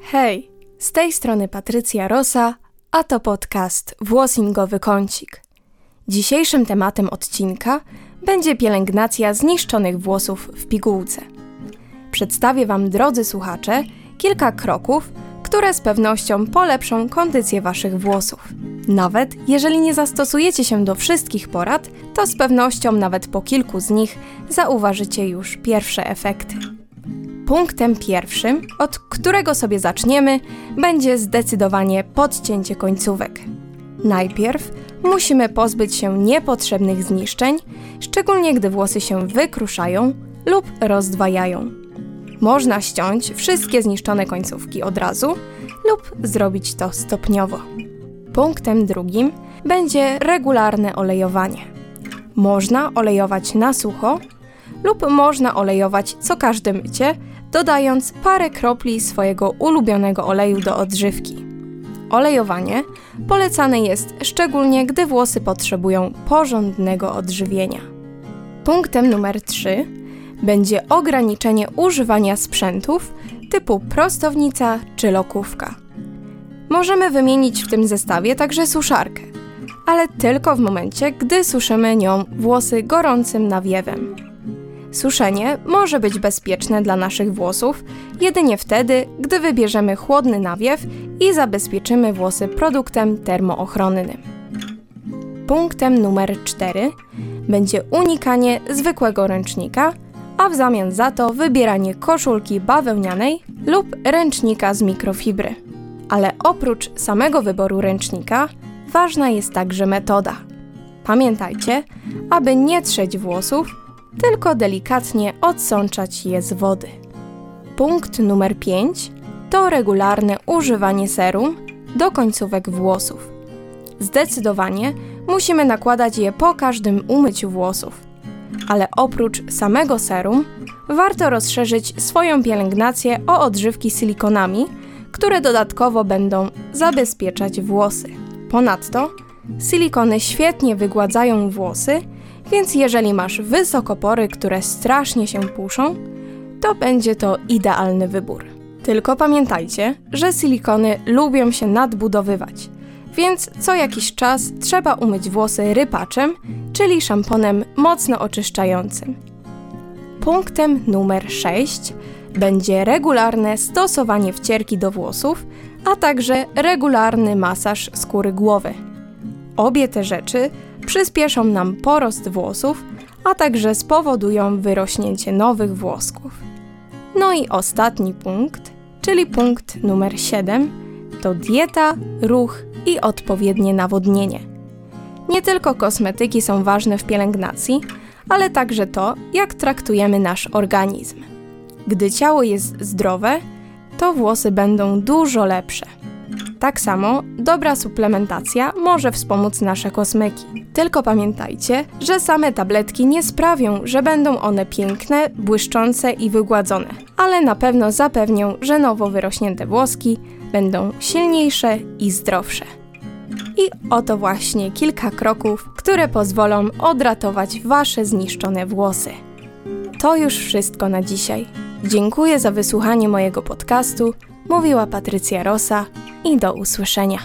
Hej, z tej strony Patrycja Rosa, a to podcast Włosingowy Kącik. Dzisiejszym tematem odcinka będzie pielęgnacja zniszczonych włosów w pigułce. Przedstawię Wam, drodzy słuchacze, kilka kroków, które z pewnością polepszą kondycję Waszych włosów. Nawet jeżeli nie zastosujecie się do wszystkich porad, to z pewnością nawet po kilku z nich zauważycie już pierwsze efekty. Punktem pierwszym, od którego sobie zaczniemy, będzie zdecydowanie podcięcie końcówek. Najpierw musimy pozbyć się niepotrzebnych zniszczeń, szczególnie gdy włosy się wykruszają lub rozdwajają. Można ściąć wszystkie zniszczone końcówki od razu lub zrobić to stopniowo. Punktem drugim będzie regularne olejowanie. Można olejować na sucho lub można olejować co każde mycie, dodając parę kropli swojego ulubionego oleju do odżywki. Olejowanie polecane jest szczególnie, gdy włosy potrzebują porządnego odżywienia. Punktem numer 3 będzie ograniczenie używania sprzętów typu prostownica czy lokówka. Możemy wymienić w tym zestawie także suszarkę, ale tylko w momencie, gdy suszymy nią włosy gorącym nawiewem. Suszenie może być bezpieczne dla naszych włosów jedynie wtedy, gdy wybierzemy chłodny nawiew i zabezpieczymy włosy produktem termoochronnym. Punktem numer 4 będzie unikanie zwykłego ręcznika, a w zamian za to wybieranie koszulki bawełnianej lub ręcznika z mikrofibry. Ale oprócz samego wyboru ręcznika, ważna jest także metoda. Pamiętajcie, aby nie trzeć włosów, tylko delikatnie odsączać je z wody. Punkt numer 5 to regularne używanie serum do końcówek włosów. Zdecydowanie musimy nakładać je po każdym umyciu włosów, ale oprócz samego serum warto rozszerzyć swoją pielęgnację o odżywki silikonami, które dodatkowo będą zabezpieczać włosy. Ponadto silikony świetnie wygładzają włosy więc jeżeli masz wysokopory, które strasznie się puszą, to będzie to idealny wybór. Tylko pamiętajcie, że silikony lubią się nadbudowywać, więc co jakiś czas trzeba umyć włosy rypaczem, czyli szamponem mocno oczyszczającym. Punktem numer 6 będzie regularne stosowanie wcierki do włosów, a także regularny masaż skóry głowy. Obie te rzeczy przyspieszą nam porost włosów, a także spowodują wyrośnięcie nowych włosków. No i ostatni punkt, czyli punkt numer 7, to dieta, ruch i odpowiednie nawodnienie. Nie tylko kosmetyki są ważne w pielęgnacji, ale także to, jak traktujemy nasz organizm. Gdy ciało jest zdrowe, to włosy będą dużo lepsze. Tak samo dobra suplementacja może wspomóc nasze kosmyki. Tylko pamiętajcie, że same tabletki nie sprawią, że będą one piękne, błyszczące i wygładzone, ale na pewno zapewnią, że nowo wyrośnięte włoski będą silniejsze i zdrowsze. I oto właśnie kilka kroków, które pozwolą odratować Wasze zniszczone włosy. To już wszystko na dzisiaj. Dziękuję za wysłuchanie mojego podcastu. Mówiła Patrycja Rosa i do usłyszenia.